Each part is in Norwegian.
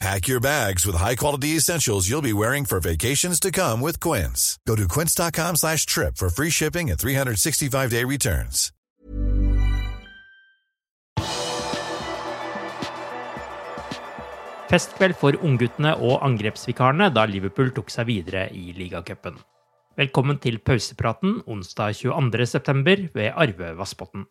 Pack your bags with high-quality essentials you'll be wearing for vacations to come with Quince. Go to quince.com slash trip for free shipping and 365-day returns. Festkveld for ungguttene og angrepsvikarene da Liverpool tok seg videre i ligacupen. Velkommen til pausepraten onsdag 22.9. ved Arve Vassbotn.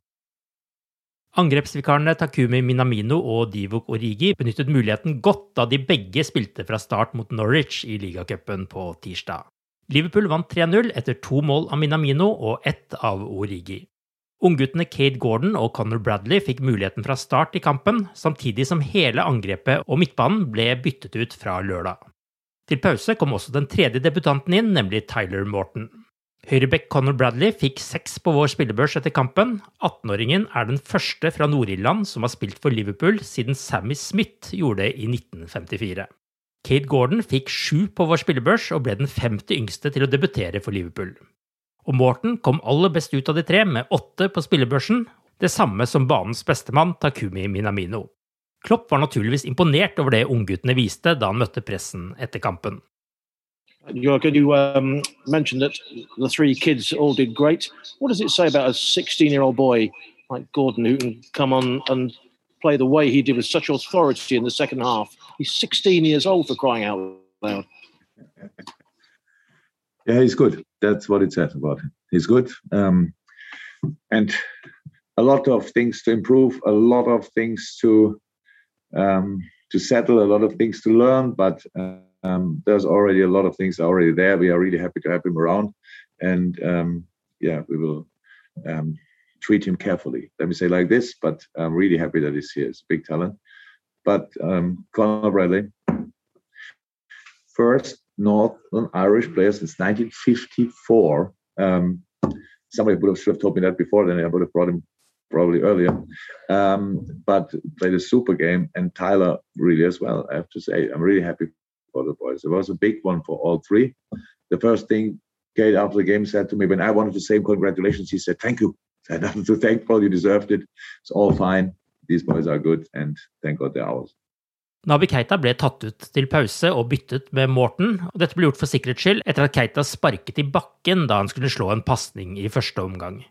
Angrepsvikarene Takumi Minamino og Divok Origi benyttet muligheten godt da de begge spilte fra start mot Norwich i ligacupen på tirsdag. Liverpool vant 3-0 etter to mål av Minamino og ett av Origi. Ungguttene Kate Gordon og Conor Bradley fikk muligheten fra start i kampen, samtidig som hele angrepet og midtbanen ble byttet ut fra lørdag. Til pause kom også den tredje debutanten inn, nemlig Tyler Morton. Høyreback Conor Bradley fikk seks på vår spillebørs etter kampen. 18-åringen er den første fra Nord-Irland som har spilt for Liverpool siden Sammy Smith gjorde det i 1954. Kate Gordon fikk sju på vår spillebørs og ble den femte yngste til å debutere for Liverpool. Og Morten kom aller best ut av de tre med åtte på spillebørsen, det samme som banens bestemann Takumi Minamino. Klopp var naturligvis imponert over det ungguttene viste da han møtte pressen etter kampen. Jørgen, you um, mentioned that the three kids all did great. What does it say about a 16-year-old boy like Gordon who can come on and play the way he did with such authority in the second half? He's 16 years old for crying out loud. Yeah, he's good. That's what it says about him. He's good. Um, and a lot of things to improve, a lot of things to um, to settle, a lot of things to learn. But um, there's already a lot of things already there. We are really happy to have him around, and um, yeah, we will um, treat him carefully. Let me say like this. But I'm really happy that he's here. It's a big talent. But um, Conor Bradley, first Northern Irish player since 1954. Um, somebody would have should have told me that before. Then I would have brought him probably earlier. Um, but played a super game, and Tyler really as well. I have to say, I'm really happy for the boys. It was a big one for all three. The first thing Kate after the game said to me when I wanted to say congratulations, he said, "Thank you." I had nothing to thank for. You deserved it. It's all fine. These boys are good, and thank God they're ours. Nabi Keita ble tatt ut til pause og byttet med Morten, og dette ble gjort for sikkerhets skyld etter at Keita sparket i bakken da han skulle slå en pasning i første omgang.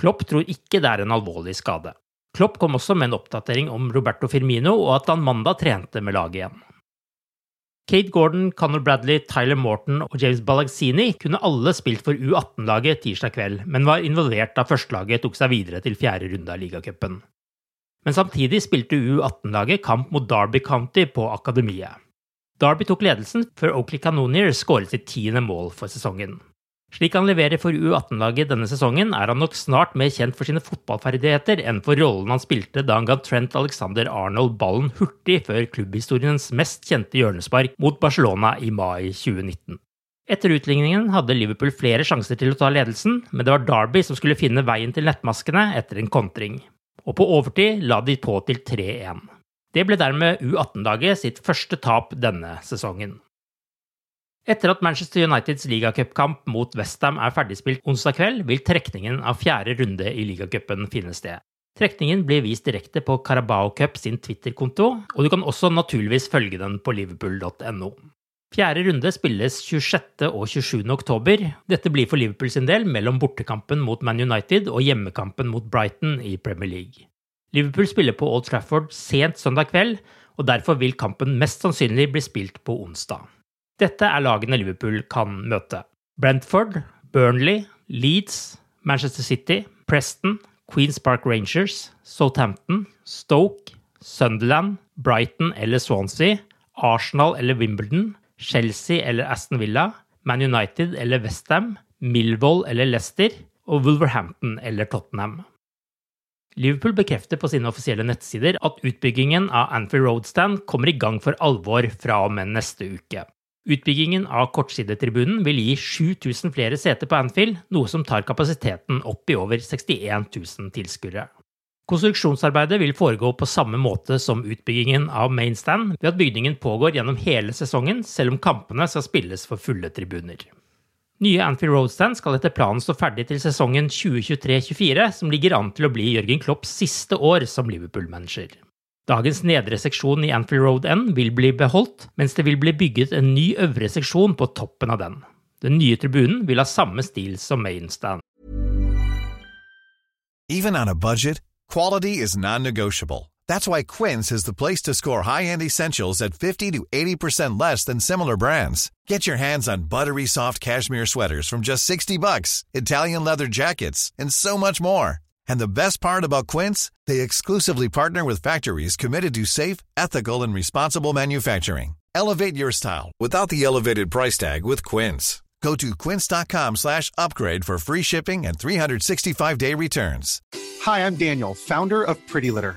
Klopp tror ikke det er en alvorlig skade. Klopp kom også med en oppdatering om Roberto Firmino og at han mandag trente med laget igjen. Kate Gordon, Conor Bradley, Tyler Morton og James Balagsini kunne alle spilt for U18-laget tirsdag kveld, men var involvert da førstelaget tok seg videre til fjerde runde av ligacupen. Men samtidig spilte U18-laget kamp mot Derby County på akademiet. Derby tok ledelsen før Oakley Canonier skåret sitt tiende mål for sesongen. Slik han leverer for U18-laget denne sesongen, er han nok snart mer kjent for sine fotballferdigheter enn for rollen han spilte da han ga Trent Alexander Arnold ballen hurtig før klubbhistoriens mest kjente hjørnespark mot Barcelona i mai 2019. Etter utligningen hadde Liverpool flere sjanser til å ta ledelsen, men det var Derby som skulle finne veien til nettmaskene etter en kontring og på overtid la de på til 3-1. Det ble dermed U18-laget sitt første tap denne sesongen. Etter at Manchester Uniteds ligacupkamp mot Westham er ferdigspilt onsdag kveld, vil trekningen av fjerde runde i ligacupen finne sted. Trekningen blir vist direkte på Carabao Cup sin Twitter-konto, og du kan også naturligvis følge den på liverpool.no. Fjerde runde spilles 26. og 27. oktober. Dette blir for Liverpool sin del mellom bortekampen mot Man United og hjemmekampen mot Brighton i Premier League. Liverpool spiller på Old Trafford sent søndag kveld, og derfor vil kampen mest sannsynlig bli spilt på onsdag. Dette er lagene Liverpool kan møte. Brentford, Burnley, Leeds, Manchester City, Preston, Queens Park Rangers, Southampton, Stoke, Sunderland, Brighton eller Swansea, Arsenal eller Wimbledon, Chelsea eller Aston Villa, Man United eller Westham, Millwall eller Leicester og Wolverhampton eller Tottenham. Liverpool bekrefter på sine offisielle nettsider at utbyggingen av Anfield Roadstand kommer i gang for alvor fra og med neste uke. Utbyggingen av kortsidetribunen vil gi 7000 flere seter på Anfield, noe som tar kapasiteten opp i over 61 000 tilskuere. Konstruksjonsarbeidet vil foregå på samme måte som utbyggingen av Mainstand, ved at bygningen pågår gjennom hele sesongen, selv om kampene skal spilles for fulle tribuner. Nye Anfield Roadstand skal etter planen stå ferdig til sesongen 2023-2024, som ligger an til å bli Jørgen Klopps siste år som Liverpool-manager. Dagens nedre seksjon i Anfield Road N vil bli beholdt, mens det vil bli bygget en ny øvre seksjon på toppen av den. Den nye tribunen vil ha samme stil som Mainstand. Even on a budget, quality is non-negotiable. That's why Quince is the place to score high-end essentials at 50 to 80% less than similar brands. Get your hands on buttery soft cashmere sweaters from just 60 bucks, Italian leather jackets, and so much more. And the best part about Quince, they exclusively partner with factories committed to safe, ethical, and responsible manufacturing. Elevate your style without the elevated price tag with Quince. Go to quince.com slash upgrade for free shipping and 365-day returns. Hi, I'm Daniel, founder of Pretty Litter.